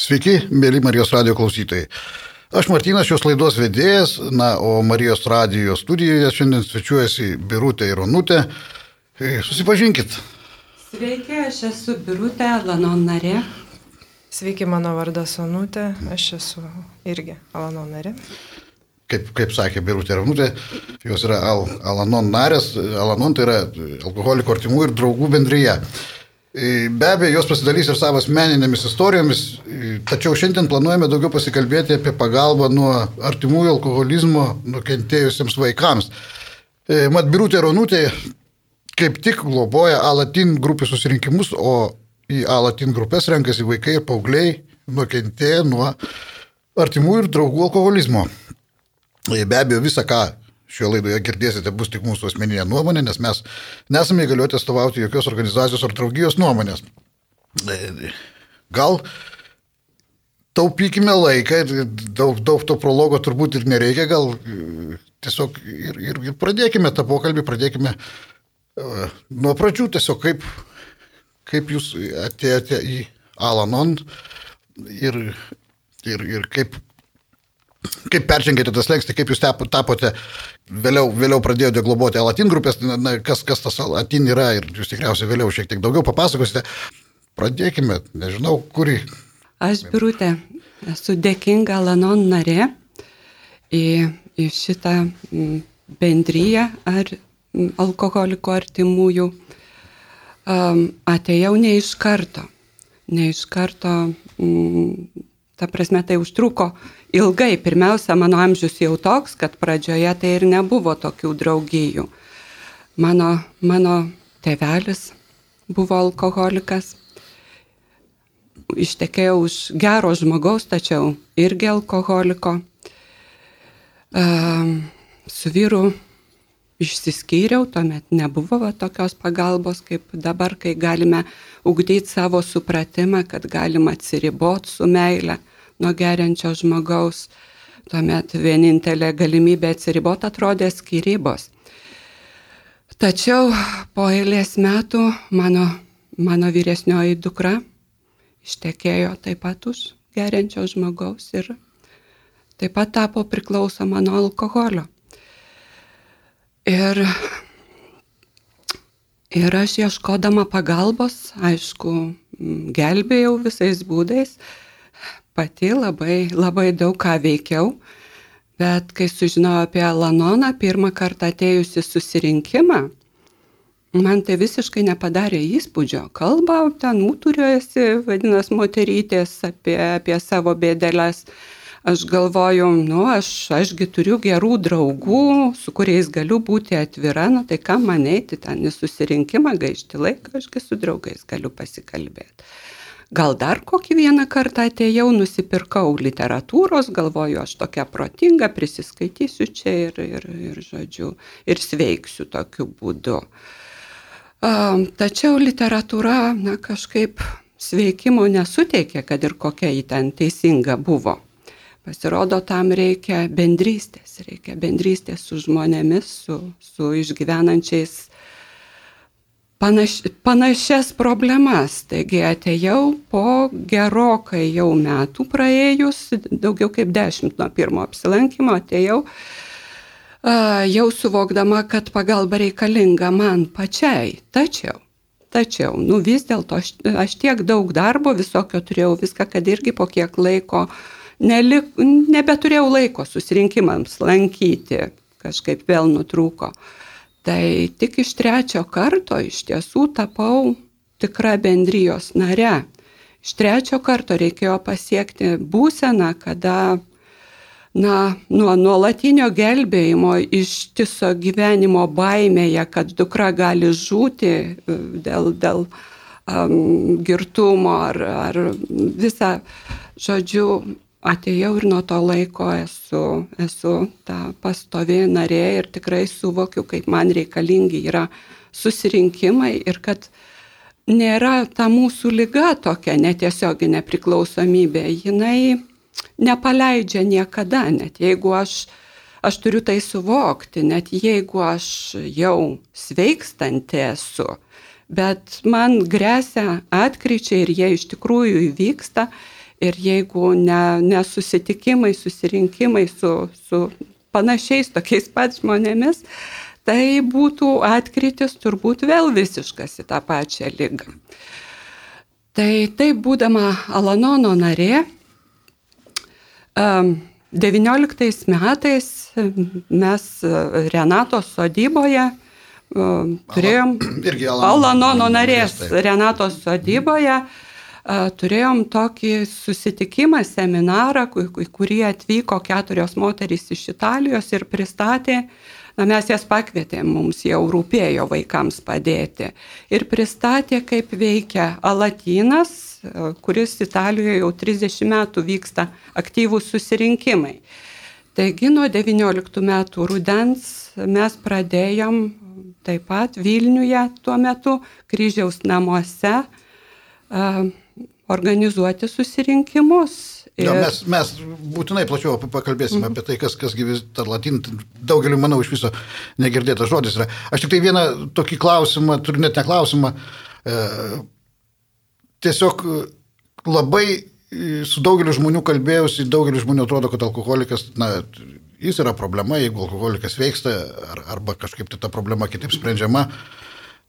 Sveiki, mėly Marijos radio klausytojai. Aš Martinas, šios laidos vedėjas, na, o Marijos radio studijoje šiandien svečiuojasi Birutė ir Onutė. E, susipažinkit. Sveiki, aš esu Birutė, Alanon narė. Sveiki, mano vardas Onutė, aš esu irgi Alanon narė. Kaip, kaip sakė Birutė ir Onutė, jos yra Al, Alanon narės. Alanon tai yra alkoholiko artimų ir draugų bendryje. E, be abejo, jos pasidalys ir savo asmeninėmis istorijomis, tačiau šiandien planuojame daugiau pasikalbėti apie pagalbą nuo artimųjų alkoholizmo nukentėjusiems vaikams. Mat, Birutė Ronutė kaip tik globoja Alatin grupių susirinkimus, o į Alatin grupės renkasi vaikai ir paaugliai nukentėję nuo artimųjų ir draugų alkoholizmo. Be abejo, visą, ką šioje laidoje girdėsite, bus tik mūsų asmeninė nuomonė, nes mes nesame įgaliuoti atstovauti jokios organizacijos ar draugijos nuomonės. E, gal taupykime laiką ir daug, daug to prologo turbūt ir nereikia, gal e, tiesiog ir, ir, ir pradėkime tą pokalbį, pradėkime uh, nuo pradžių tiesiog kaip, kaip jūs atėjote į Alanon ir, ir, ir kaip, kaip peržengėte tas lengstį, kaip jūs tapote, vėliau, vėliau pradėjote globoti Alatin grupės, na, kas, kas tas Alatin yra ir jūs tikriausiai vėliau šiek tiek daugiau papasakosite. Pradėkime, nežinau, kurį. Aš, Birutė, esu dėkinga Alanon narė į, į šitą bendryją ar alkoholiko artimųjų. Um, atėjau ne iš karto. Ne iš karto, mm, ta prasme, tai užtruko ilgai. Pirmiausia, mano amžius jau toks, kad pradžioje tai ir nebuvo tokių draugijų. Mano, mano tėvelis buvo alkoholikas. Ištekėjau už gero žmogaus, tačiau irgi alkoholiko. Uh, su vyru išsiskyriau, tuomet nebuvo va, tokios pagalbos kaip dabar, kai galime ugdyti savo supratimą, kad galima atsiriboti su meile nuo geriančio žmogaus. Tuomet vienintelė galimybė atsiriboti atrodė skirybos. Tačiau po eilės metų mano, mano vyresnioji dukra ištekėjo taip pat už geriančio žmogaus ir taip pat tapo priklausoma nuo alkoholio. Ir, ir aš ieškodama pagalbos, aišku, gelbėjau visais būdais, pati labai, labai daug ką veikiau, bet kai sužinojau apie Lanoną pirmą kartą atėjusi susirinkimą, man tai visiškai nepadarė įspūdžio. Kalba ten mūturiuojasi, vadinasi, moterytės apie, apie savo bėdelės. Aš galvoju, nu, aš, ašgi turiu gerų draugų, su kuriais galiu būti atvira, nu tai kam man eiti ten į susirinkimą, gaišti laiką, ašgi su draugais galiu pasikalbėti. Gal dar kokį vieną kartą atėjau, nusipirkau literatūros, galvoju, aš tokia protinga, prisiskaitysiu čia ir, ir, ir žodžiu, ir sveiksiu tokiu būdu. Tačiau literatūra, na, kažkaip sveikimo nesuteikė, kad ir kokia jį ten teisinga buvo. Pasirodo, tam reikia bendrystės, reikia bendrystės su žmonėmis, su, su išgyvenančiais panaš, panašias problemas. Taigi atėjau po gerokai jau metų praėjus, daugiau kaip dešimt nuo pirmo apsilankimo atėjau, jau suvokdama, kad pagalba reikalinga man pačiai. Tačiau, tačiau, nu vis dėlto aš, aš tiek daug darbo visokio turėjau, viską, kad irgi po kiek laiko nelik, nebeturėjau laiko susirinkimams lankyti, kažkaip vėl nutrūko. Uh, Tai tik iš trečio karto iš tiesų tapau tikra bendrijos nare. Iš trečio karto reikėjo pasiekti būseną, kada na, nuo nuolatinio gelbėjimo ištiso gyvenimo baimėje, kad dukra gali žūti e, dėl, dėl um, girtumo ar, ar visą, žodžiu, atėjau ir nuo to laiko esu, esu ta pastovi narė ir tikrai suvokiu, kaip man reikalingi yra susirinkimai ir kad nėra ta mūsų lyga tokia netiesioginė priklausomybė. Jinai nepaleidžia niekada, net jeigu aš, aš turiu tai suvokti, net jeigu aš jau sveikstanti esu, bet man grėsia atkryčiai ir jie iš tikrųjų įvyksta Ir jeigu ne, nesusitikimai, susirinkimai su, su panašiais tokiais pat žmonėmis, tai būtų atkritis turbūt vėl visiškas į tą pačią lygą. Tai taip būdama Alanono narė, 19 metais mes Renatos sodyboje turėjom Alanono, narės. Renatos sodyboje turėjom tokį susitikimą, seminarą, į kurį atvyko keturios moterys iš Italijos ir pristatė, na mes jas pakvietėm, mums jau rūpėjo vaikams padėti. Ir pristatė, kaip veikia Alatinas, kuris Italijoje jau 30 metų vyksta aktyvūs susirinkimai. Taigi nuo 19 metų rudens mes pradėjom taip pat Vilniuje tuo metu, kryžiaus namuose, organizuoti susirinkimus. Ir... Ja, mes, mes būtinai plačiau pakalbėsime mm. apie tai, kas, kas gyvis tą latiną. Daugeliu, manau, iš viso negirdėtas žodis yra. Aš tik tai vieną tokį klausimą, turiu net ne klausimą. E, tiesiog labai su daugeliu žmonių kalbėjausi, daugeliu žmonių atrodo, kad alkoholikas, na, jis yra problema, jeigu alkoholikas veiksta, ar, arba kažkaip tai ta problema kitaip sprendžiama.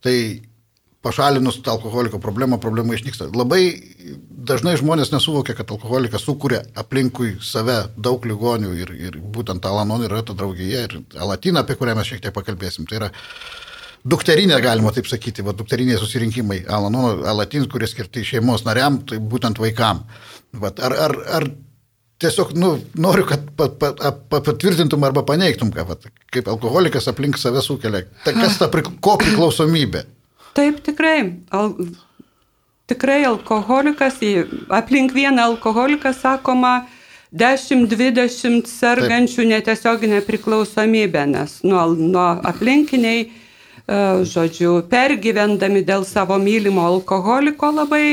Tai pašalinus tą alkoholiko problemą, problema išnyksta. Labai dažnai žmonės nesuvokia, kad alkoholikas sukuria aplinkui save daug ligonių ir, ir būtent Alanon yra ta draugija ir Alatina, apie kurią mes šiek tiek pakalbėsim. Tai yra dukterinė, galima taip sakyti, va, dukteriniai susirinkimai Alanon, Alatin, kurie skirti šeimos nariam, tai būtent vaikam. Va, ar, ar, ar tiesiog nu, noriu, kad pat, pat, pat, patvirtintum arba paneigtum, kad, kaip alkoholikas aplink save sukelia. Tai kas ta ko priklausomybė? Taip, tikrai. Al, tikrai alkoholikas, aplink vieną alkoholiką sakoma 10-20 sergančių netiesioginę priklausomybę, nes nuo, nuo aplinkiniai, e, žodžiu, pergyvendami dėl savo mylimo alkoholiko labai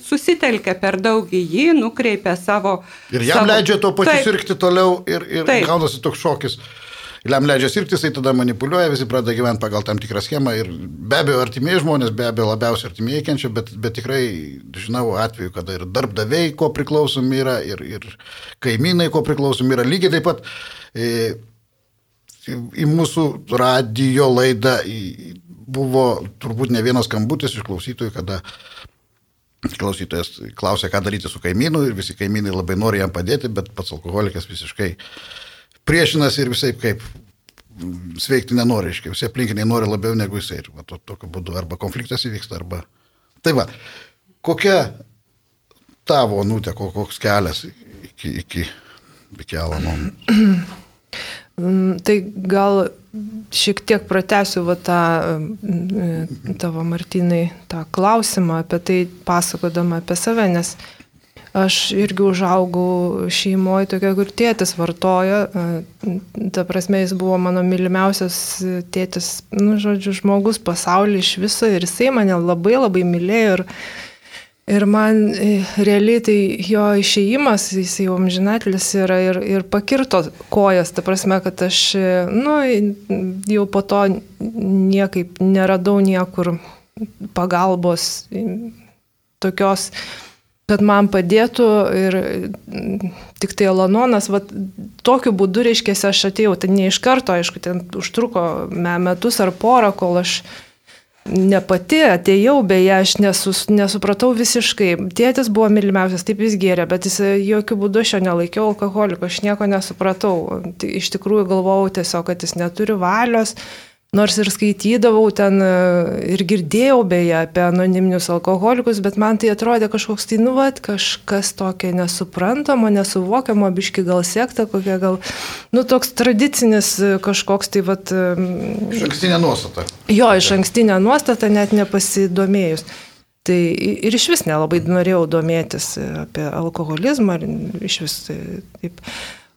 susitelkia per daug į jį, nukreipia savo... Ir jam savo, leidžia to pačiu sirgti toliau ir, ir taip. gaunasi toks šokis jam leidžia sirgti, jisai tada manipuliuoja, visi pradeda gyventi pagal tam tikrą schemą ir be abejo artimieji žmonės, be abejo labiausiai artimieji kenčia, bet, bet tikrai žinau atveju, kada ir darbdaviai ko priklausomi yra, ir, ir kaimynai ko priklausomi yra. Lygiai taip pat e, į mūsų radio laidą buvo turbūt ne vienas skambutis iš klausytojų, kada klausytojas klausė, ką daryti su kaimynu ir visi kaimynai labai nori jam padėti, bet pats alkoholikas visiškai priešinasi ir visai kaip sveikti nenori, reiškia, visi aplinkiniai nori labiau negu jisai. Ir va, to, tokiu būdu arba konfliktas įvyksta, arba... Tai va, kokia tavo nutė, koks kelias iki, iki, iki Alano? Mm, tai gal šiek tiek pratęsiu va, tą mm, tavo Martinai tą klausimą apie tai pasakodama apie save, nes Aš irgi užaugau šeimoje tokia, kur tėtis vartoja. Ta prasme, jis buvo mano mylimiausias tėtis, nu, žodžiu, žmogus pasaulyje iš viso ir jisai mane labai labai mylėjo. Ir, ir man e, realiai tai jo išėjimas, jis jau amžinatlis yra ir, ir pakirto kojas. Ta prasme, kad aš, nu, jau po to niekaip neradau niekur pagalbos tokios kad man padėtų ir mm, tik tai Alanonas, va, tokiu būdu, reiškia, aš atėjau, tai ne iš karto, aišku, ten užtruko metus ar porą, kol aš ne pati atėjau, beje, aš nesus, nesupratau visiškai. Tėtis buvo mylimiausias, taip jis gėrė, bet jis jokių būdų aš jo nelaikiau alkoholiku, aš nieko nesupratau. Iš tikrųjų galvojau tiesiog, kad jis neturi valios, Nors ir skaitydavau ten e, ir girdėjau beje apie anoniminius alkoholikus, bet man tai atrodė kažkoks tai nuvat, kažkas tokio nesuprantamo, nesuvokiamo, biški gal sekta, kokia gal, nu toks tradicinis e, kažkoks tai vat... E, iš ankstinė nuostata. Jo, iš ankstinė nuostata net nepasidomėjus. Tai ir iš vis nelabai norėjau domėtis apie alkoholizmą, iš vis taip.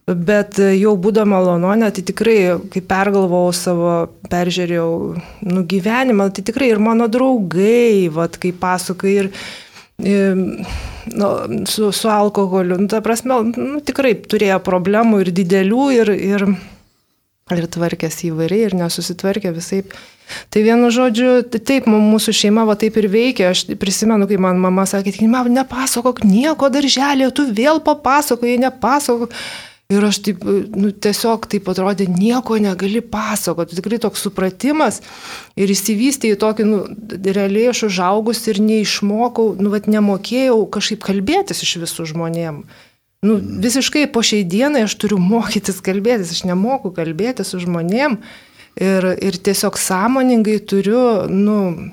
Bet jau būdama Lonone, tai tikrai, kai pergalvojau savo, peržiūrėjau nu, gyvenimą, tai tikrai ir mano draugai, vat, kai pasakai, ir, ir nu, su, su alkoholiu, nu, ta prasme, nu, tikrai turėjo problemų ir didelių, ir, ir ir tvarkėsi įvairiai ir nesusitvarkė visai. Tai vienu žodžiu, taip, mūsų šeima va taip ir veikia. Aš prisimenu, kai man mama sakė, nepasakok nieko darželėje, tu vėl papasakojai, nepasakok. Ir aš taip, nu, tiesiog taip atrodė, nieko negali pasakoti. Tikrai toks supratimas ir įsivystė į tokį, nu, realiai aš užaugus ir neišmokau, nu, vat nemokėjau kažkaip kalbėtis iš visų žmonėm. Nu, visiškai po šiai dienai aš turiu mokytis kalbėtis, aš nemoku kalbėtis su žmonėm ir, ir tiesiog sąmoningai turiu, nu,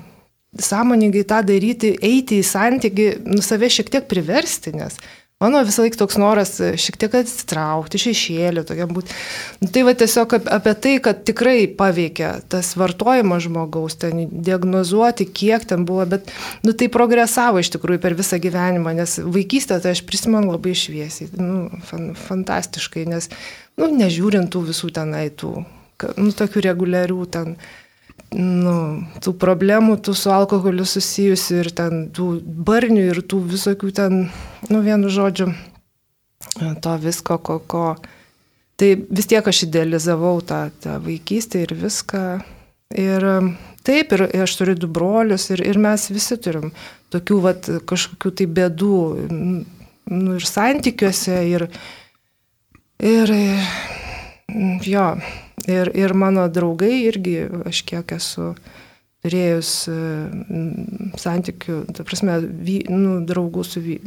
sąmoningai tą daryti, eiti į santyki, nu, save šiek tiek priversti, nes Mano visą laiką toks noras e, šiek tiek atsitraukti, šešėlį, tokia būti. Nu, tai va tiesiog apie tai, kad tikrai paveikia tas vartojimas žmogaus, ten diagnozuoti, kiek ten buvo, bet nu, tai progresavo iš tikrųjų per visą gyvenimą, nes vaikystę tai aš prisimenu labai šviesiai, nu, fan, fantastiškai, nes, nu, nežiūrint tų visų tenai tų, nu, tokių reguliarių ten nu, tų problemų, tų su alkoholiu susijusių ir ten tų barnių ir tų visokių ten, nu, vienu žodžiu, to visko, ko, ko. Tai vis tiek aš idealizavau tą, tą vaikystę ir viską. Ir taip, ir aš turiu du brolius ir, ir mes visi turim tokių vat, kažkokių tai bėdų, nu, ir santykiuose, ir, ir, jo, Ir, ir mano draugai irgi, aš kiek esu turėjus mm, santykių, ta prasme, vy, nu, draugų su, vy,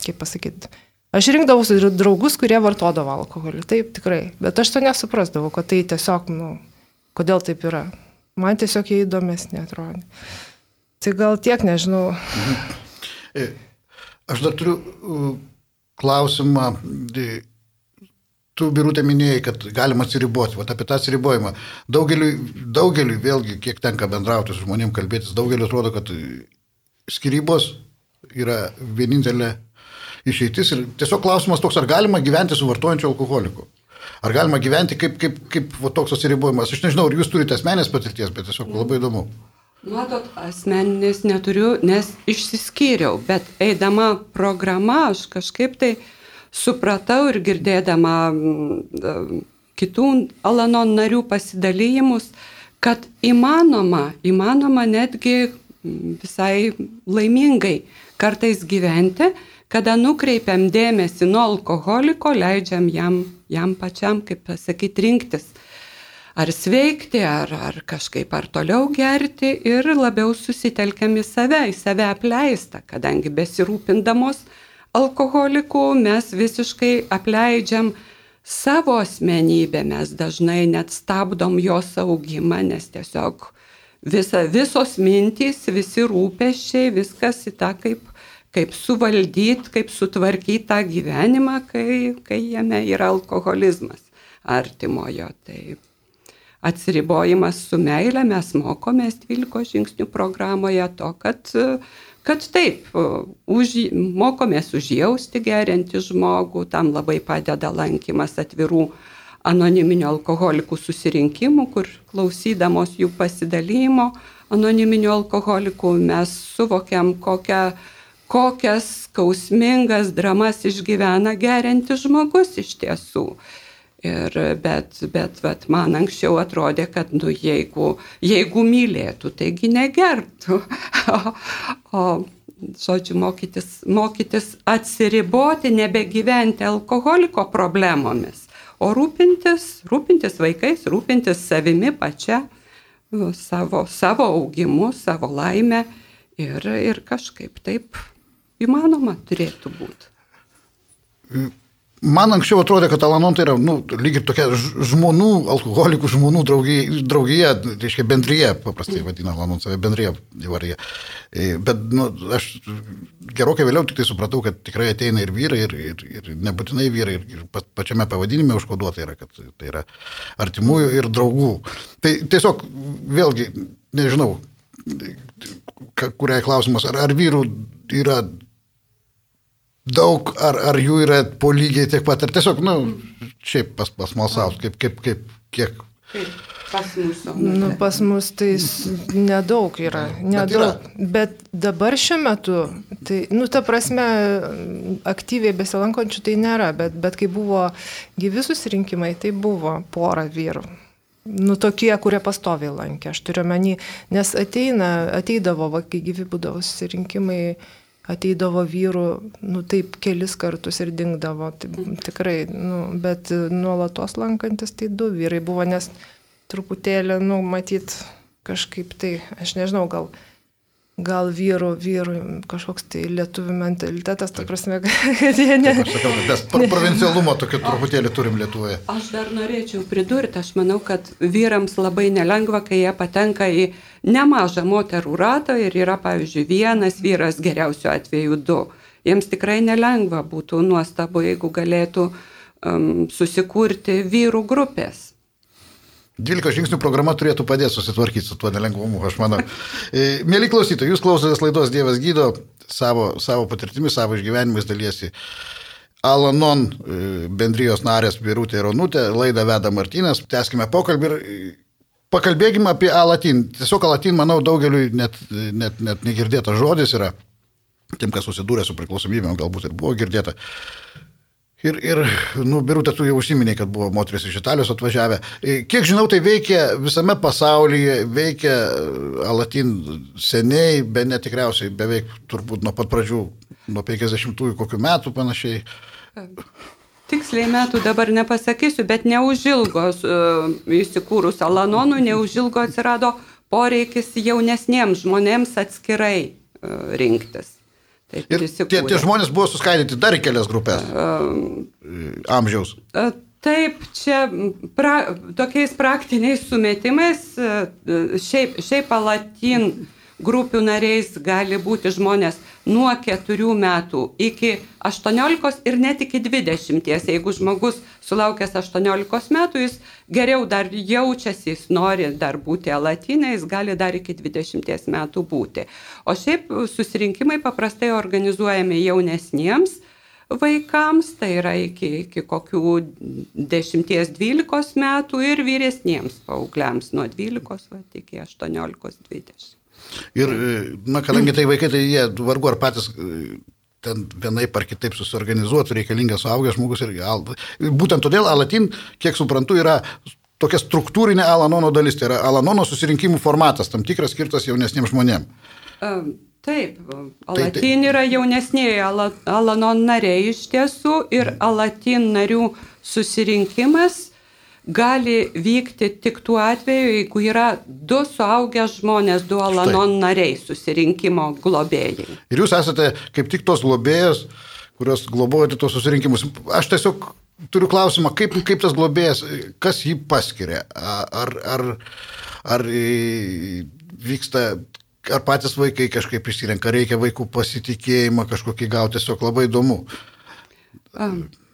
kaip pasakyti, aš rinkdavausi draugus, kurie vartodavo alkoholį, taip tikrai, bet aš to nesuprasdavau, kad tai tiesiog, nu, kodėl taip yra. Man tiesiog jie įdomesnė atrodė. Tai gal tiek, nežinau. Mhm. Aš dar turiu klausimą tu birutė minėjai, kad galima atsiriboti, va apie tą atsiribojimą. Daugeliui, daugeliui, vėlgi, kiek tenka bendrauti su žmonėm, kalbėtis, daugeliu atrodo, kad skirybos yra vienintelė išeitis ir tiesiog klausimas toks, ar galima gyventi su vartojančiu alkoholiku. Ar galima gyventi kaip, kaip, kaip va, toks atsiribojimas? Aš nežinau, ar jūs turite asmenės patirties, bet tiesiog labai įdomu. Matot, asmeninės neturiu, nes išsiskyriau, bet eidama programa aš kažkaip tai uh, supratau ir girdėdama mm, kitų Alanon narių pasidalymus, kad įmanoma, įmanoma netgi mm, visai laimingai kartais gyventi, kada nukreipiam dėmesį nuo alkoholiko, leidžiam jam, jam pačiam, kaip pasakyti, rinktis. Ar sveikti, ar, ar kažkaip ar toliau gerti ir labiau susitelkiam į save, į save apleistą, kadangi besirūpindamos alkoholikų mes visiškai apleidžiam savo asmenybę, mes dažnai net stabdom jos augimą, nes tiesiog visa, visos mintys, visi rūpeščiai, viskas į tą kaip, kaip suvaldyti, kaip sutvarkyti tą gyvenimą, kai, kai jame yra alkoholizmas artimojo. Tai atsiribojimas su meile mes mokomės 12 žingsnių programoje to, kad uh, kad taip, už, mokomės užjausti geriantį žmogų, tam labai padeda lankymas atvirų anoniminio alkoholikų susirinkimų, kur klausydamos jų pasidalymo anoniminio alkoholikų mes suvokiam, kokią, kokias skausmingas dramas išgyvena geriantis žmogus iš tiesų. Ir, bet bet vat, man anksčiau atrodė, kad nu, jeigu, jeigu mylėtų, taigi negertų. O, o žodžiu, mokytis, mokytis atsiriboti, nebegyventi alkoholiko problemomis, o rūpintis, rūpintis vaikais, rūpintis savimi pačia, savo, savo augimu, savo laimę ir, ir kažkaip taip įmanoma turėtų būti. Man anksčiau atrodė, kad Alanon tai yra, nu, lygiai tokia žmonių, alkoholikų žmonių draugija, draugija reiškia bendryje, paprastai vadina Alanon save bendryje įvardyje. Bet, nu, aš gerokai vėliau tik tai supratau, kad tikrai ateina ir vyrai, ir, ir, ir nebūtinai vyrai, ir, ir pačiame pavadinime užkoduota yra, kad tai yra artimųjų ir draugų. Tai tiesiog, vėlgi, nežinau, kuriai klausimas, ar, ar vyrų yra daug, ar, ar jų yra po lygiai tiek pat, ar tiesiog, na, nu, šiaip pas, pasmalsaus, kaip, kaip, kaip, kiek. Pas mus, nu, pas mus tai nedaug yra, nedaug. Bet, yra. bet dabar šiuo metu, tai, nu, ta prasme, aktyviai besilankančių tai nėra, bet, bet kai buvo gyvi susirinkimai, tai buvo pora vyrų. nu, tokie, kurie pastoviai lankė, aš turiu menį, nes ateina, ateidavo, va, kai gyvi būdavo susirinkimai, ateidavo vyrų, nu taip, kelis kartus ir dingdavo, tai, tikrai, nu, bet nuolatos lankantis tai du vyrai buvo, nes truputėlį, nu, matyt, kažkaip tai, aš nežinau, gal gal vyrų, vyrų kažkoks tai lietuvių mentalitetas, ta prasme, kad jie ne... Taip, aš sakau, mes provincialumo tokio truputėlį turim Lietuvoje. Aš dar norėčiau pridurti, aš manau, kad vyrams labai nelengva, kai jie patenka į nemažą moterų ratą ir yra, pavyzdžiui, vienas vyras, geriausiu atveju du. Jiems tikrai nelengva būtų nuostabu, jeigu galėtų um, susikurti vyrų grupės. 12 žingsnių programa turėtų padėti susitvarkyti su tuo nelengvumu, aš manau. E, mėly klausytojai, jūs klausotės laidos Dievas gydo, savo, savo patirtimis, savo išgyvenimais dalysi. Alanon e, bendrijos narės Birutė ir Onutė, laidą veda Martinas, tęskime pokalbį ir e, pakalbėkime apie Alatin. Tiesiog Alatin, manau, daugeliu net, net, net negirdėtas žodis yra, tiem, kas susidūrė su priklausomybėm, galbūt ir buvo girdėta. Ir, ir nu, Birutė, tu jau užsiminėjai, kad buvo moteris iš Italijos atvažiavę. E, kiek žinau, tai veikia visame pasaulyje, veikia e, Alatin seniai, be netikriausiai, beveik turbūt nuo pat pradžių, nuo 50-ųjų kokių metų panašiai. Tiksliai metų dabar nepasakysiu, bet neužilgo uh, įsikūrus Alanonų, neužilgo atsirado poreikis jaunesniems žmonėms atskirai rinktis. Taip, ir tie, tie žmonės buvo suskaidyti dar į kelias grupės um, amžiaus. Taip, čia pra, tokiais praktiniais sumetimais, šiaip, šiaip palatin grupių nariais gali būti žmonės nuo 4 metų iki 18 ir net iki 20. Jeigu žmogus sulaukęs 18 metų, jis geriau dar jaučiasi, jis nori dar būti alatinė, jis gali dar iki 20 metų būti. O šiaip susirinkimai paprastai organizuojami jaunesniems vaikams, tai yra iki, iki kokių 10-12 metų ir vyresniems paaugliams nuo 12 va, iki 18-20. Ir, na, kadangi tai vaikai, tai jie vargu ar patys e, ten vienaip ar kitaip susiorganizuotų, reikalingas suaugęs žmogus ir al... būtent todėl Alatin, kiek suprantu, yra tokia struktūrinė Alanono dalis, tai yra Alanono susirinkimų formatas, tam tikras skirtas jaunesniems žmonėms. Um. Taip, Alatin yra jaunesnėje Alanon nariai iš tiesų ir Alatin narių susirinkimas gali vykti tik tuo atveju, jeigu yra du suaugę žmonės, du Alanon nariai susirinkimo globėjai. Ir jūs esate kaip tik tos globėjos, kurios globojate tos susirinkimus. Aš tiesiog turiu klausimą, kaip, kaip tas globėjas, kas jį paskiria? Ar, ar, ar vyksta, ar patys vaikai kažkaip išsirenka, reikia vaikų pasitikėjimą kažkokį gauti, tiesiog labai įdomu.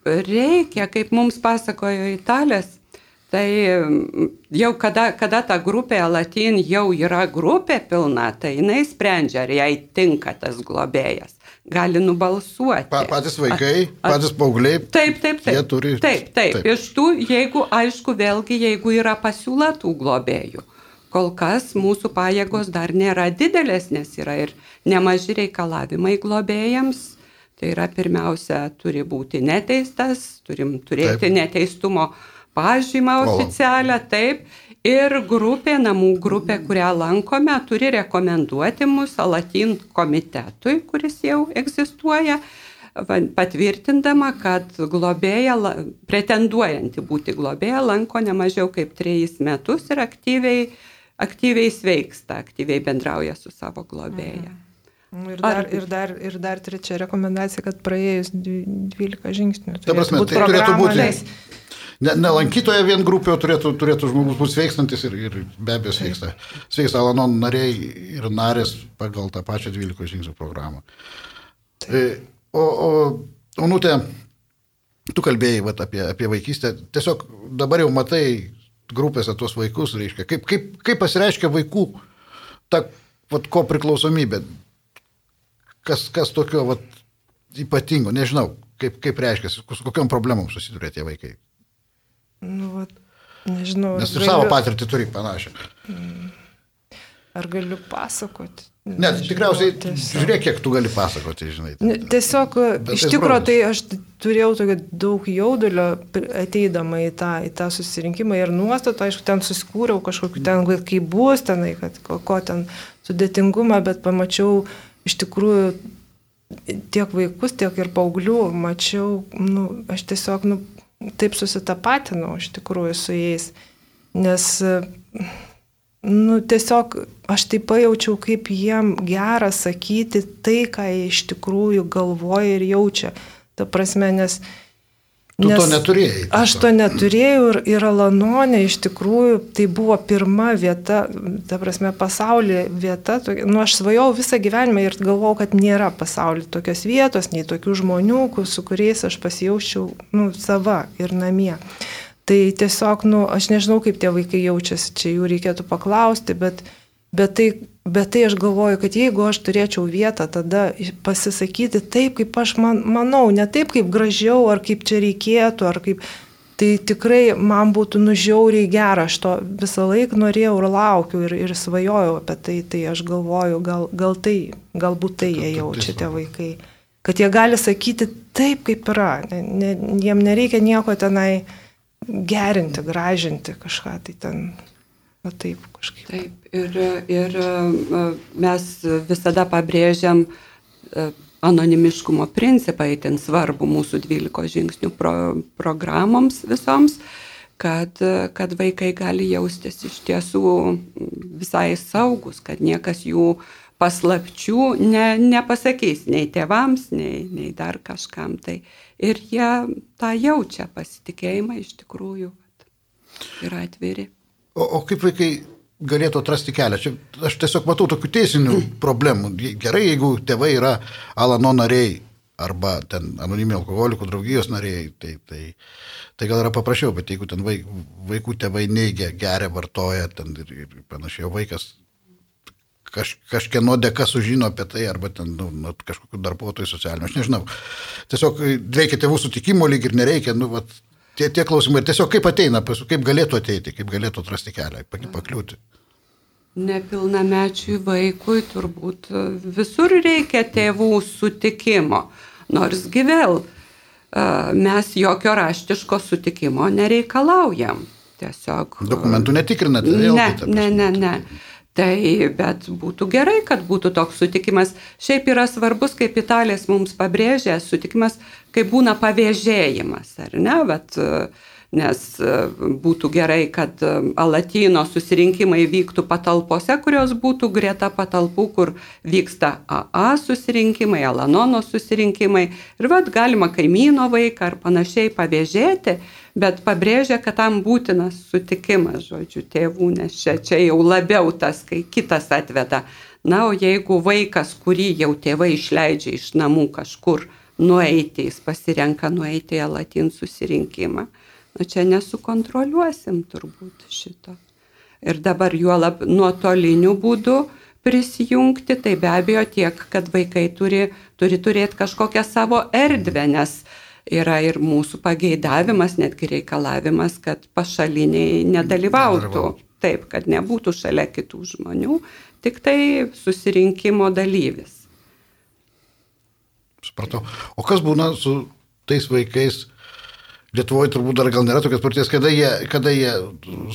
Reikia, kaip mums pasakojo Italės, Tai mm, jau kada, kada ta grupė Latin jau yra grupė pilna, tai jinai sprendžia, ar jai tinka tas globėjas. Gali nubalsuoti. Pa, patys vaikai, a, a, patys paaugliai. Taip, taip, taip. Jie turi. Taip, taip. taip. Iš tų, jeigu, aišku, vėlgi, jeigu yra pasiūla tų globėjų. Kol kas mūsų pajėgos dar nėra didelės, nes yra ir nemaži reikalavimai globėjams. Tai yra pirmiausia, turi būti neteistas, turim turėti taip. neteistumo pažymą oficialią, taip. Ir grupė, namų grupė, kurią lankome, turi rekomenduoti mūsų Latin komitetui, kuris jau egzistuoja, patvirtindama, kad globėja, pretenduojanti būti globėja, lanko ne mažiau kaip trejus metus ir aktyviai, aktyviai sveiksta, aktyviai bendrauja su savo globėja. Mhm. Ir dar, Ar... ir, dar, ir dar trečia rekomendacija, kad praėjus 12 žingsnių. Ta prasme, tai turėtų būti. Leis ne, ne lankytoje vien grupė, turėtų, turėtų žmogus būti sveikstantis ir, ir be abejo sveiksta. Sveiksta Alanon nariai ir narės pagal tą pačią 12 žingsnių programą. E, o, o Onutė, tu kalbėjai vat, apie, apie vaikystę, tiesiog dabar jau matai grupėse tuos vaikus, reiškia, kaip, kaip, kaip pasireiškia vaikų ta vat, ko priklausomybė, kas, kas tokio vat, ypatingo, nežinau, kaip, kaip reiškia, su kokiam problemom susiduria tie vaikai. Nu, vat, nežinau. Nes tu galiu... savo patirtį turi panašią. Ar galiu pasakoti? Ne, tikriausiai, tiesiog... žiūrėk, kiek tu gali pasakoti, žinai. Tiesiog, Bet iš tikrųjų, tai aš turėjau tokio daug jaudulio ateidama į tą, į tą susirinkimą ir nuostatą, aišku, ten susikūriau kažkokiu ten, kaip bus tenai, kad ko, ko ten sudėtingumą, bet pamačiau iš tikrųjų tiek vaikus, tiek ir paauglių, mačiau, nu, aš tiesiog, nu, taip susitapatinau iš tikrųjų su jais, nes nu, tiesiog aš tai pajaučiau, kaip jiem gera sakyti tai, ką jie iš tikrųjų galvoja ir jaučia. Ta prasme, nes... Tu nes to neturėjai. Aš to neturėjau ir, ir Alanonė iš tikrųjų tai buvo pirma vieta, ta prasme, pasaulyje vieta. Nu, aš svajau visą gyvenimą ir galvau, kad nėra pasaulyje tokios vietos, nei tokių žmonių, su kuriais aš pasijaučiau nu, sava ir namie. Tai tiesiog, nu, aš nežinau, kaip tie vaikai jaučiasi, čia jų reikėtų paklausti, bet, bet, tai, bet tai aš galvoju, kad jeigu aš turėčiau vietą, tada pasisakyti taip, kaip aš man, manau, ne taip, kaip gražiau, ar kaip čia reikėtų, ar kaip... Tai tikrai man būtų nužiauriai gera, aš to visą laiką norėjau ir laukiu ir, ir svajojau apie tai, tai aš galvoju, gal, gal tai, galbūt tai jie jaučia tie vaikai. Kad jie gali sakyti taip, kaip yra, ne, ne, jiem nereikia nieko tenai gerinti, gražinti kažką tai ten. Va taip kažkaip. Taip, ir, ir e, mes visada pabrėžiam e, anonimiškumo principą, įtin svarbu mūsų 12 žingsnių pro, programoms visoms, kad, kad vaikai gali jaustis iš tiesų visai saugus, kad niekas jų paslapčių ne, nepasakys nei tėvams, nei, nei dar kažkam. Tai ir jie tą jaučia pasitikėjimą iš tikrųjų yra atviri. O, o kaip vaikai galėtų atrasti kelią? Čia aš tiesiog matau tokių teisinių problemų. Gerai, jeigu tėvai yra Alano nariai arba ten anoniminių alkoholikų draugijos nariai, tai, tai, tai gal yra paprasčiau, bet jeigu ten vaik, vaikų tėvai neigia, geria, vartoja ten ir, ir panašiai, o vaikas kaž, kažkieno dėka sužino apie tai, arba ten nu, nu, kažkokiu darbuotoju socialiniu, aš nežinau. Tiesiog reikia tėvų sutikimo lyg ir nereikia, nu, vat, tie, tie klausimai, tiesiog kaip ateina, kaip galėtų ateiti, kaip galėtų atrasti kelią, pakliūti. Nepilnamečiui vaikui turbūt visur reikia tėvų sutikimo, nors gyvėl mes jokio raštiško sutikimo nereikalaujam. Tiesiog. Dokumentų netikrinate, ne? Ne, ne, ne. Tai bet būtų gerai, kad būtų toks sutikimas. Šiaip yra svarbus, kaip Italijas mums pabrėžė, sutikimas, kai būna pavėžėjimas, ar ne? Bet, nes būtų gerai, kad Alatino susirinkimai vyktų patalpose, kurios būtų greta patalpų, kur vyksta AA susirinkimai, Alanono susirinkimai. Ir vad galima kaimyno vaiką ar panašiai pavėžėti bet pabrėžia, kad tam būtinas sutikimas, žodžiu, tėvų, nes čia, čia jau labiau tas, kai kitas atveda. Na, o jeigu vaikas, kurį jau tėvai išleidžia iš namų kažkur nueiti, jis pasirenka nueiti į latin susirinkimą, na čia nesukontroliuosim turbūt šito. Ir dabar juolab nuotoliniu būdu prisijungti, tai be abejo tiek, kad vaikai turi, turi turėti kažkokią savo erdvę, nes yra ir mūsų pageidavimas, netgi reikalavimas, kad pašaliniai nedalyvautų. Taip, kad nebūtų šalia kitų žmonių, tik tai susirinkimo dalyvis. Supratau. O kas būna su tais vaikais? Lietuvoje turbūt dar gal nėra tokios partijos, kada jie, kada jie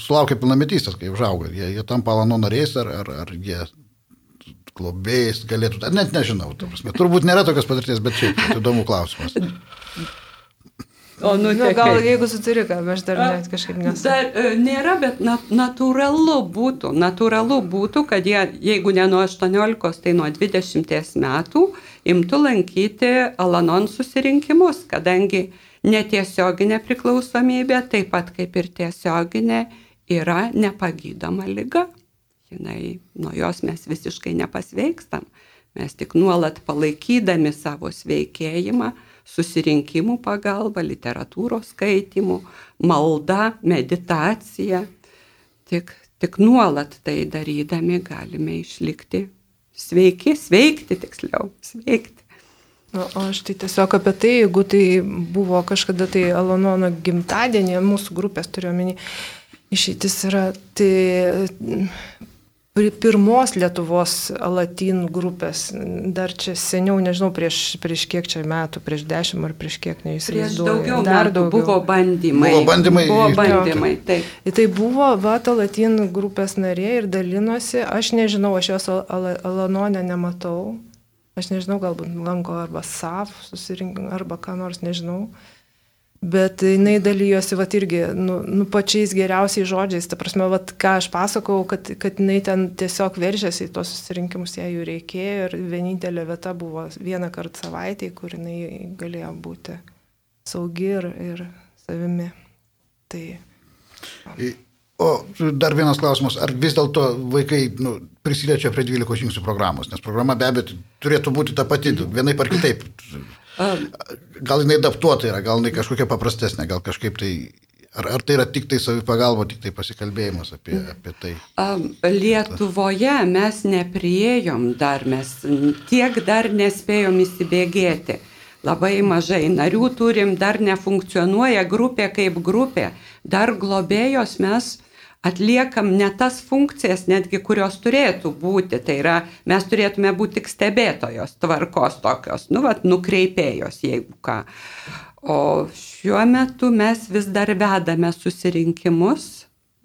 sulaukia pilnametystės, kai užauga. Jie, jie tampa Alano nariais ar, ar, ar jie globėjais galėtų, net nežinau, turbūt nėra tokios patirties, bet šiaip įdomu klausimas. O nu, nu, gal jeigu suturi, ką aš dar net kažkaip nesu. Dar e, nėra, bet nat, natūralu būtų, natūralu būtų, kad jie, jeigu ne nuo 18, tai nuo 20 metų imtų lankyti Alanon susirinkimus, kadangi netiesioginė priklausomybė, taip pat kaip ir tiesioginė, yra nepagydoma lyga. Jinai, nuo jos mes visiškai nepasveikstam. Mes tik nuolat palaikydami savo sveikėjimą, susirinkimų pagalba, literatūros skaitimų, malda, meditacija. Tik, tik nuolat tai darydami galime išlikti sveiki, sveikti tiksliau, sveikti. O aš tai tiesiog apie tai, jeigu tai buvo kažkada tai Alonono gimtadienį, mūsų grupės turiuomenį, išeitis yra, tai pirmos Lietuvos latin grupės, dar čia seniau, nežinau, prieš, prieš kiek čia metų, prieš dešimt ar prieš kiek, neįsivaizduoju. Daugiau dar daugiau. Buvo bandymai. Buvo bandymai. Buvo bandymai, taip. Tai buvo Vata latin grupės narė ir dalinosi, aš nežinau, aš jos al Alanonę nematau, aš nežinau, galbūt lanko arba SAF susirink, arba ką nors, nežinau. Bet jinai dalyjosi, va irgi, nu, nu pačiais geriausiais žodžiais, ta prasme, va ką aš pasakau, kad, kad jinai ten tiesiog veržėsi į tos susirinkimus, jai jų reikėjo ir vienintelė vieta buvo vieną kartą savaitėje, kur jinai galėjo būti saugi ir, ir savimi. Tai. O dar vienas klausimas, ar vis dėlto vaikai nu, prisiliečia prie 12 žingsnių programos, nes programa be abejo turėtų būti ta pati, vienaip ar kitaip. Gal jinai adaptuota yra, gal jinai kažkokia paprastesnė, gal kažkaip tai Ar, ar tai yra tik tai savipagalba, tik tai pasikalbėjimas apie, apie tai? Lietuvoje mes nepriejom dar, mes tiek dar nespėjom įsibėgėti. Labai mažai narių turim, dar nefunkcionuoja grupė kaip grupė, dar globėjos mes atliekam ne tas funkcijas netgi, kurios turėtų būti. Tai yra, mes turėtume būti tik stebėtojos tvarkos tokios, nu, vat, nukreipėjos, jeigu ką. O šiuo metu mes vis dar vedame susirinkimus,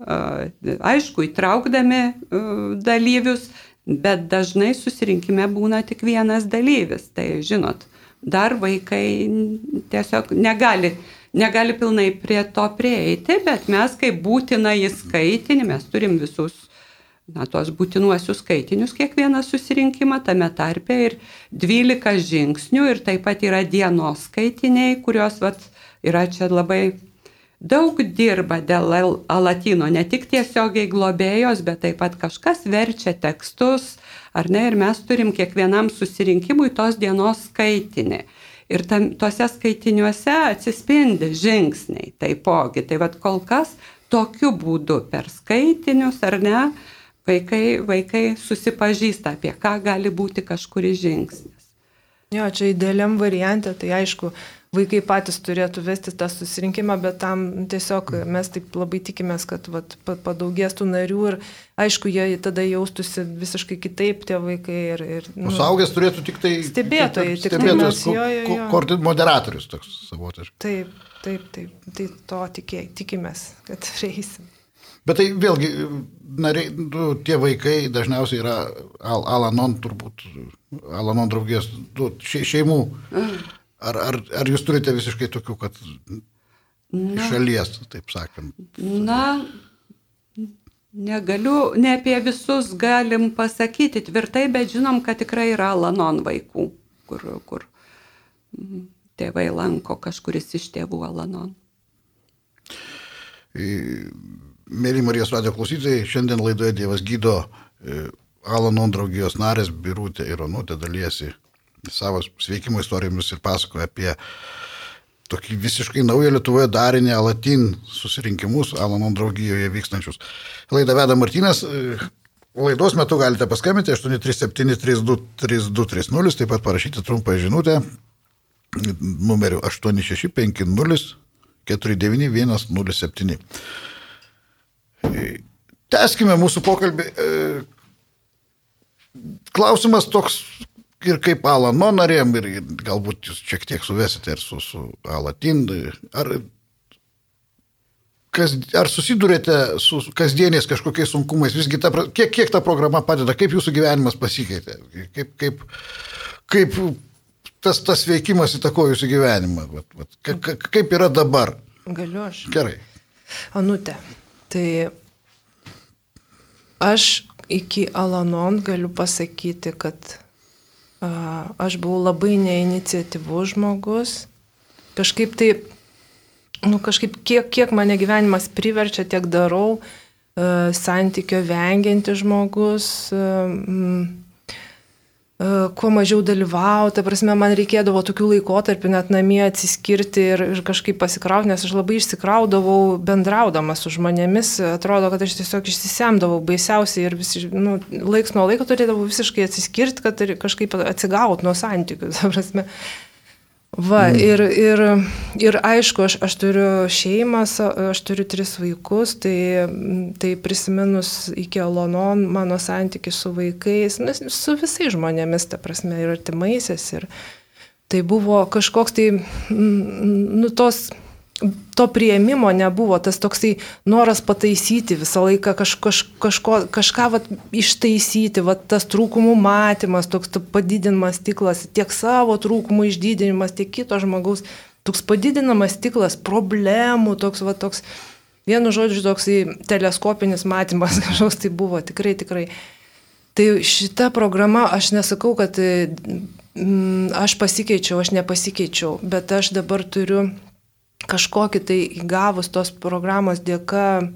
aišku, įtraukdami dalyvius, bet dažnai susirinkime būna tik vienas dalyvis. Tai žinot, dar vaikai tiesiog negali negali pilnai prie to prieiti, bet mes kaip būtina įskaitinį, mes turim visus, na, tos būtinuosius skaitinius kiekvieną susirinkimą, tame tarpe ir 12 žingsnių ir taip pat yra dienos skaitiniai, kurios, vat, yra čia labai daug dirba dėl alatino, ne tik tiesiogiai globėjos, bet taip pat kažkas verčia tekstus, ar ne, ir mes turim kiekvienam susirinkimui tos dienos skaitinį. Ir tam, tuose skaitiniuose atsispindi žingsniai taipogi. Tai vad kol kas tokiu būdu per skaitinius ar ne, vaikai, vaikai susipažįsta, apie ką gali būti kažkuris žingsnis. Jo, čia idealiam variantė, tai aišku, vaikai patys turėtų vesti tą susirinkimą, bet tam tiesiog mes taip labai tikimės, kad vat, padaugės tų narių ir aišku, jie tada jaustųsi visiškai kitaip tie vaikai. Ir, ir, nu, Suaugęs turėtų tik tai... Stebėtojai, tik stebėtojas, ko, ko, ko, moderatorius toks savotiškas. Taip, taip, taip, tai to tikė, tikimės, kad reisim. Bet tai vėlgi, nariai, nu, tie vaikai dažniausiai yra Al Alanon, turbūt, Alanon draugijos nu, še, šeimų. Mm Ar, ar, ar jūs turite visiškai tokių, kad Na, šalies, taip sakant? Na, negaliu, ne apie visus galim pasakyti tvirtai, bet žinom, kad tikrai yra Alanon vaikų, kur, kur tėvai lanko kažkuris iš tėvų Alanon. Mėly Marijos radio klausytojai, šiandien laidoje Dievas gydo e, Alanon draugijos narės Birutė ir Onutė dalyjasi savo sveikimo istorijomis ir pasakoja apie tokį visiškai naują Lietuvoje darinį Alatin susirinkimus Alanon draugijoje vykstančius. Laidą veda Martinas. Laidos metu galite paskambinti 837-3230, taip pat parašyti trumpą žinutę numeriu 8650 49107. Teskime mūsų pokalbį. Klausimas toks ir kaip Alano narėm, ir, ir galbūt jūs šiek tiek suvesite ir su, su Alatin. Ar, kas, ar susidurėte su kasdieniais kažkokiais sunkumais? Visgi, ta, kiek, kiek ta programa padeda, kaip jūsų gyvenimas pasikeitė? Kaip, kaip, kaip tas, tas veikimas įtakojo jūsų gyvenimą? Vat, vat, ka, kaip yra dabar? Galiu aš. Gerai. Anutė, tai aš iki Alanon galiu pasakyti, kad aš buvau labai neiniciatyvus žmogus. Kažkaip tai, nu kažkaip kiek, kiek mane gyvenimas priverčia, tiek darau, santykio vengianti žmogus. Mm, kuo mažiau dalyvauti, ta prasme, man reikėdavo tokių laikotarpių net namie atsiskirti ir, ir kažkaip pasikrauti, nes aš labai išsikraudavau bendraudama su žmonėmis, atrodo, kad aš tiesiog išsisemdavau baisiausiai ir visi, nu, laiks nuo laiko turėdavau visiškai atsiskirti, kad kažkaip atsigauti nuo santykių, ta prasme. Va, mm. ir, ir, ir aišku, aš, aš turiu šeimą, aš turiu tris vaikus, tai, tai prisiminus iki Alonon mano santykių su vaikais, nu, su visais žmonėmis, ta prasme, ir artimaisiais, ir tai buvo kažkoks tai, nu, tos to prieimimo nebuvo, tas toksai noras pataisyti visą laiką kaž, kaž, kažko, kažką vat, ištaisyti, vat, tas trūkumų matymas, toks padidinamas stiklas, tiek savo trūkumų išdidinimas, tiek kito žmogaus, toks padidinamas stiklas, problemų, toks, vat, toks, vienu žodžiu, toksai teleskopinis matymas kažkoks tai buvo, tikrai, tikrai. Tai šita programa, aš nesakau, kad mm, aš pasikeičiau, aš nepasikeičiau, bet aš dabar turiu kažkokį tai įgavus tos programos dėka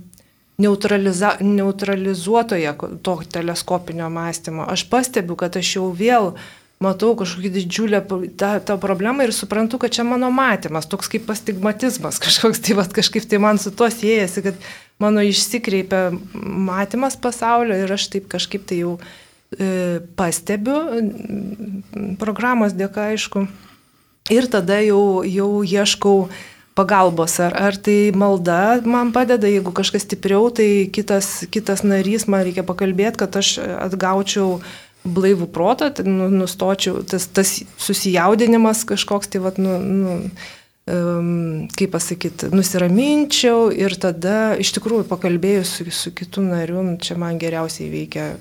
neutralizuotoje to teleskopinio mąstymo. Aš pastebiu, kad aš jau vėl matau kažkokį didžiulę tą, tą problemą ir suprantu, kad čia mano matymas, toks kaip astigmatizmas, kažkoks tai, va, kažkaip tai man su tuo siejasi, kad mano išsikreipia matymas pasaulio ir aš taip kažkaip tai jau e, pastebiu programos dėka, aišku. Ir tada jau, jau ieškau pagalbos, ar, ar tai malda man padeda, jeigu kažkas stipriau, tai kitas, kitas narys man reikia pakalbėti, kad aš atgaučiau blaivų protą, tai nu, nustočiau, tas, tas susijaudinimas kažkoks, tai vad, nu, nu, kaip pasakyti, nusiraminčiau ir tada iš tikrųjų pakalbėjus su, su kitu nariu, nu, čia man geriausiai veikia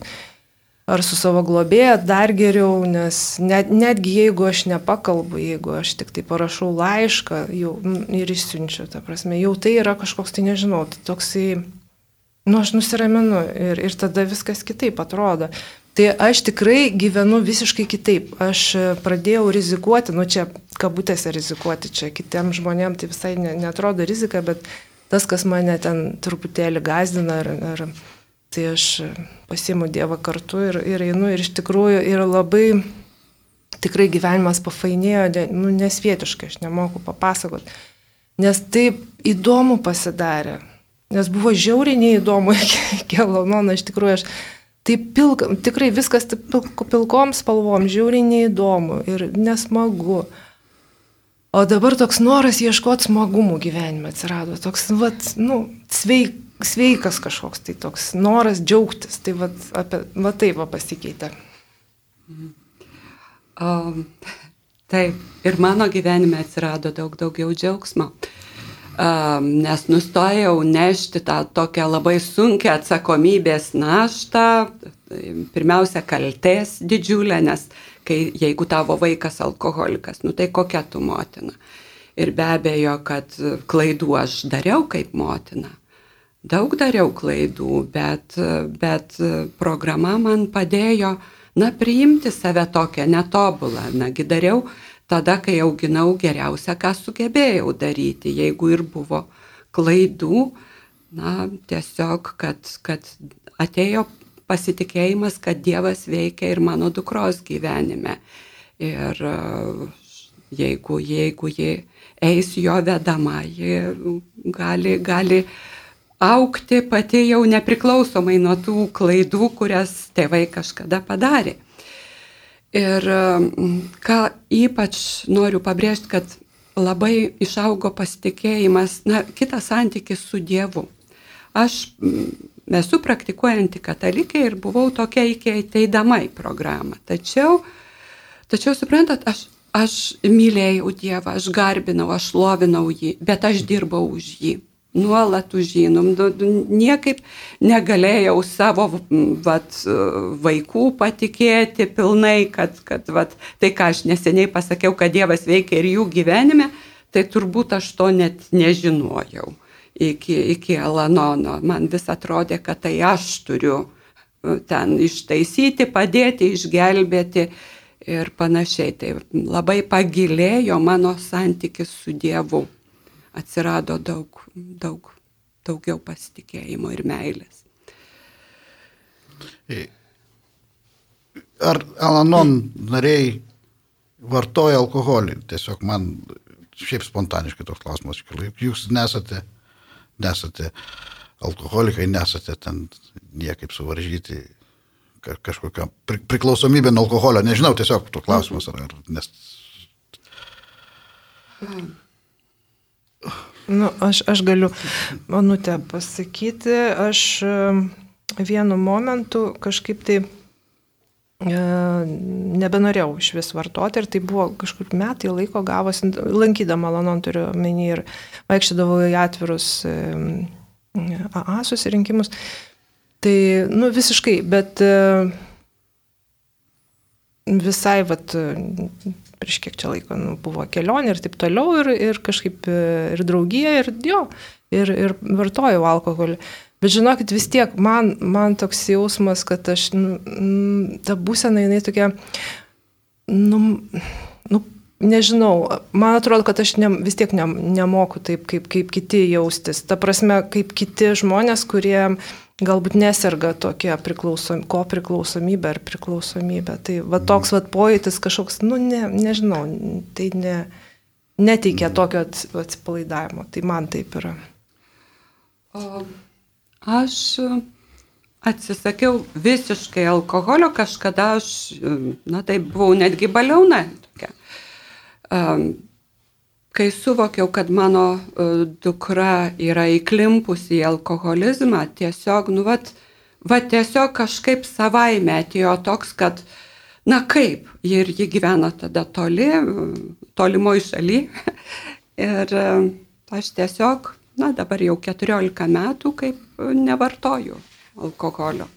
ar su savo globėja dar geriau, nes net, netgi jeigu aš nepakalbu, jeigu aš tik tai parašau laišką jau, ir išsiunčiu, ta prasme, jau tai yra kažkoks, tai nežinau, tai toksai, nu aš nusiraminu ir, ir tada viskas kitaip atrodo. Tai aš tikrai gyvenu visiškai kitaip. Aš pradėjau rizikuoti, nu čia kabutėse rizikuoti, čia kitiem žmonėm tai visai netrodo rizika, bet tas, kas mane ten truputėlį gazdina ar, ar Tai aš pasiimu Dievą kartu ir, ir einu ir iš tikrųjų ir labai tikrai gyvenimas pafainėjo, nu, nesvietiškai, aš nemoku papasakot. Nes taip įdomu pasidarė. Nes buvo žiauriai neįdomu iki Elonono, iš tikrųjų aš taip pilk, tikrai viskas pilk, pilkom spalvom, žiauriai neįdomu ir nesmagu. O dabar toks noras ieškoti smagumų gyvenime atsirado, toks, vat, nu, sveik, sveikas kažkoks tai toks noras džiaugtis. Tai va, apie, va taip va pasikeitė. Um, taip, ir mano gyvenime atsirado daug daugiau džiaugsmo. Um, nes nustojau nešti tą tokią labai sunkę atsakomybės naštą, pirmiausia, kaltės didžiulę, nes kai, jeigu tavo vaikas alkoholikas, nu tai kokia tu motina. Ir be abejo, kad klaidų aš dariau kaip motina daug dariau klaidų, bet, bet programa man padėjo, na, priimti save tokią netobulą. Nagi dariau tada, kai auginau geriausia, ką sugebėjau daryti. Jeigu ir buvo klaidų, na, tiesiog, kad, kad atėjo pasitikėjimas, kad Dievas veikia ir mano dukros gyvenime. Ir jeigu, jeigu ji eis jo vedama, ji gali, gali aukti pati jau nepriklausomai nuo tų klaidų, kurias tėvai kažkada padarė. Ir mm, ką ypač noriu pabrėžti, kad labai išaugo pasitikėjimas, na, kitas santykis su Dievu. Aš mm, esu praktikuojanti katalikė ir buvau tokia iki ateidama į programą. Tačiau, tačiau suprantat, aš, aš mylėjau Dievą, aš garbinau, aš lovinau jį, bet aš dirbau už jį nuolat užžinom, niekaip negalėjau savo vat, vaikų patikėti pilnai, kad, kad vat, tai, ką aš neseniai pasakiau, kad Dievas veikia ir jų gyvenime, tai turbūt aš to net nežinojau iki, iki Alanono. Man vis atrodė, kad tai aš turiu e, ten ištaisyti, padėti, išgelbėti ir panašiai. Tai labai pagilėjo mano santykis su Dievu atsirado daug, daug, daugiau pasitikėjimo ir meilės. Ar Alanon nariai vartoja alkoholį? Tiesiog man šiaip spontaniškai toks klausimas kilo. Jūs nesate, nesate alkoholikai, nesate ten niekaip suvaržyti kažkokią priklausomybę nuo alkoholio. Nežinau, tiesiog to klausimas, ar, ar nes Nu, aš, aš galiu, manutę pasakyti, aš e, vienu momentu kažkaip tai e, nebenorėjau iš vis vartoti ir tai buvo kažkur metai laiko gavosi, lankydama Lanon turiu menį ir vaikščiodavau į atvirus e, AA susirinkimus. Tai, nu, visiškai, bet e, visai, vat, prieš kiek čia laiko nu, buvo kelionė ir taip toliau, ir, ir kažkaip e, ir draugija, ir jo, ir, ir vartojau alkoholį. Bet žinokit, vis tiek man, man toks jausmas, kad aš, nu, ta būsena, jinai tokia, nu, nu, nežinau, man atrodo, kad aš ne, vis tiek ne, nemoku taip, kaip, kaip kiti jaustis. Ta prasme, kaip kiti žmonės, kurie galbūt neserga tokia priklausom, ko priklausomybė ar priklausomybė. Tai va toks va pojūtis kažkoks, nu ne, nežinau, tai ne, neteikia tokio atsipalaidavimo. Tai man taip yra. O aš atsisakiau visiškai alkoholio, kažkada aš, na tai buvau netgi baliauna. Tokia. Um, kai suvokiau, kad mano e, dukra yra įklimpusi į alkoholizmą, tiesiog, nu, vat, va, tiesiog kažkaip savaime atėjo toks, kad, na kaip, ir ji gyvena tada toli, tolimoj šaly. ir e, aš tiesiog, na, dabar jau 14 metų, kaip nevartoju alkoholio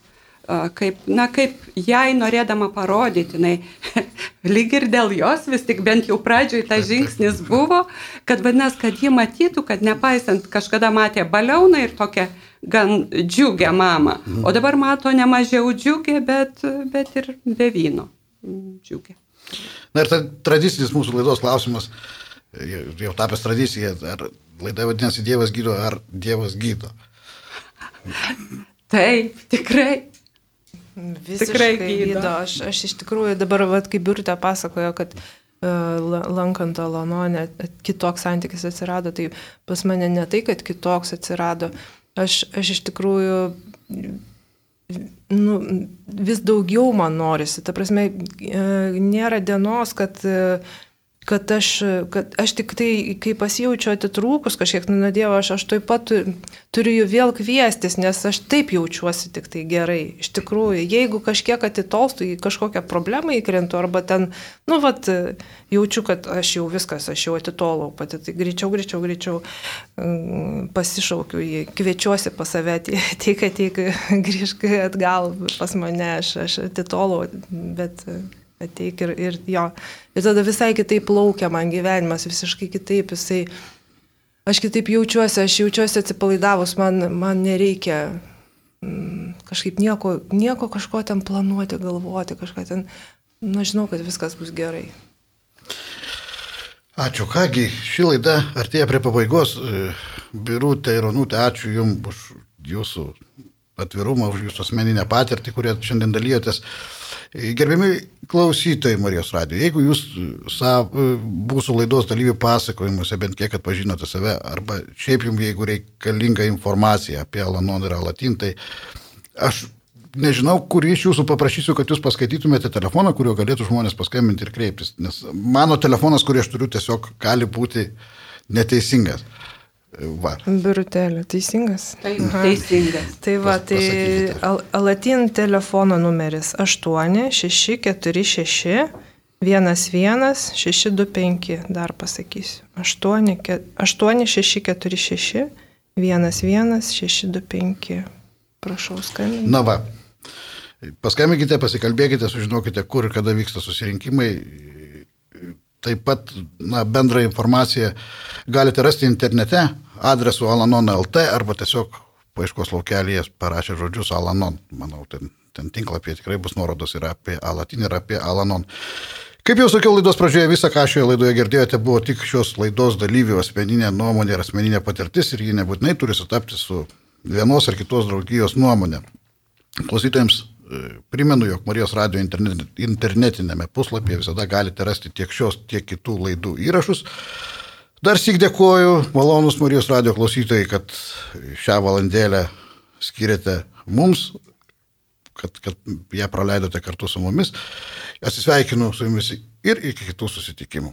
kaip, na, kaip jai norėdama parodyti, jinai lyg ir dėl jos vis tik bent jau pradžioj tas žingsnis buvo, kad vadinasi, kad ji matytų, kad nepaisant kažkada matė balioną ir tokią gan džiugę mamą, o dabar mato ne mažiau džiugę, bet, bet ir be vyno džiugę. Na ir ta tradicinis mūsų laidos klausimas, jau tapęs tradicija, ar laida vadinasi Dievas gydo, ar Dievas gydo? Taip, tikrai. Visiškai Tikrai gydo. Aš, aš iš tikrųjų dabar, vat, kaip Birutė pasakojo, kad uh, lankant Alononę kitoks santykis atsirado, tai pas mane ne tai, kad kitoks atsirado. Aš, aš iš tikrųjų nu, vis daugiau man norisi. Ta prasme, uh, nėra dienos, kad uh, kad aš, kad aš tik tai, kai pasijaučiu atitrūkus kažkiek nu, nuo Dievo, aš, aš taip pat turiu jų vėl kviestis, nes aš taip jaučiuosi tik tai gerai. Iš tikrųjų, jeigu kažkiek atitolstu į kažkokią problemą įkrentu, arba ten, nu, vat, jaučiu, kad aš jau viskas, aš jau atitolau pati, tai greičiau, greičiau, greičiau mm, pasišaukiu kviečiuosi pas save, tik ateik, grįžk atgal pas mane, aš, aš atitolau, bet ateik ir, ir jo. Ir tada visai kitaip plaukia man gyvenimas, visiškai kitaip jisai. Aš kitaip jaučiuosi, aš jaučiuosi atsipalaidavus, man, man nereikia mm, kažkaip nieko, nieko kažko ten planuoti, galvoti, kažką ten, na žinau, kad viskas bus gerai. Ačiū, kągi, ši laida artėja prie pabaigos. Birutė ir Onutė, ačiū Jums už Jūsų atvirumą, už Jūsų asmeninę patirtį, kurią šiandien dalyjotės. Gerbiami klausytojai Marijos radio, jeigu jūs sav, mūsų laidos dalyvių pasakojimuose bent kiek atpažinote save, arba šiaip jums, jeigu reikalinga informacija apie Alanon ir Alatin, tai aš nežinau, kurį iš jūsų paprašysiu, kad jūs paskaitytumėte telefoną, kuriuo galėtų žmonės paskambinti ir kreiptis, nes mano telefonas, kurį aš turiu, tiesiog gali būti neteisingas. Va. Birutelė, teisingas? Taip, teisingas. Tai va, tai al Alatin telefono numeris 8646 11625, dar pasakysiu. 8646 11625. Prašau skambinti. Na va. Paskambinkite, pasikalbėkite, sužinokite, kur ir kada vyksta susirinkimai Taip pat na, bendrą informaciją galite rasti internete adresu alanon.lt arba tiesiog paieškos laukelėje parašę žodžius alanon. Manau, ten, ten tinklapyje tikrai bus nuorodos ir apie alatin, ir apie alanon. Kaip jau sakiau laidos pradžioje, visą, ką šioje laidoje girdėjote, buvo tik šios laidos dalyvių asmeninė nuomonė ir asmeninė patirtis ir ji nebūtinai turi sutapti su vienos ar kitos draugijos nuomonė. Klausytojams Primenu, jog Marijos radio internetinėme puslapyje visada galite rasti tiek šios, tiek kitų laidų įrašus. Dar sik dėkoju, malonus Marijos radio klausytojai, kad šią valandėlę skiriate mums, kad, kad ją praleidote kartu su mumis. Atsisveikinu su jumis ir iki kitų susitikimų.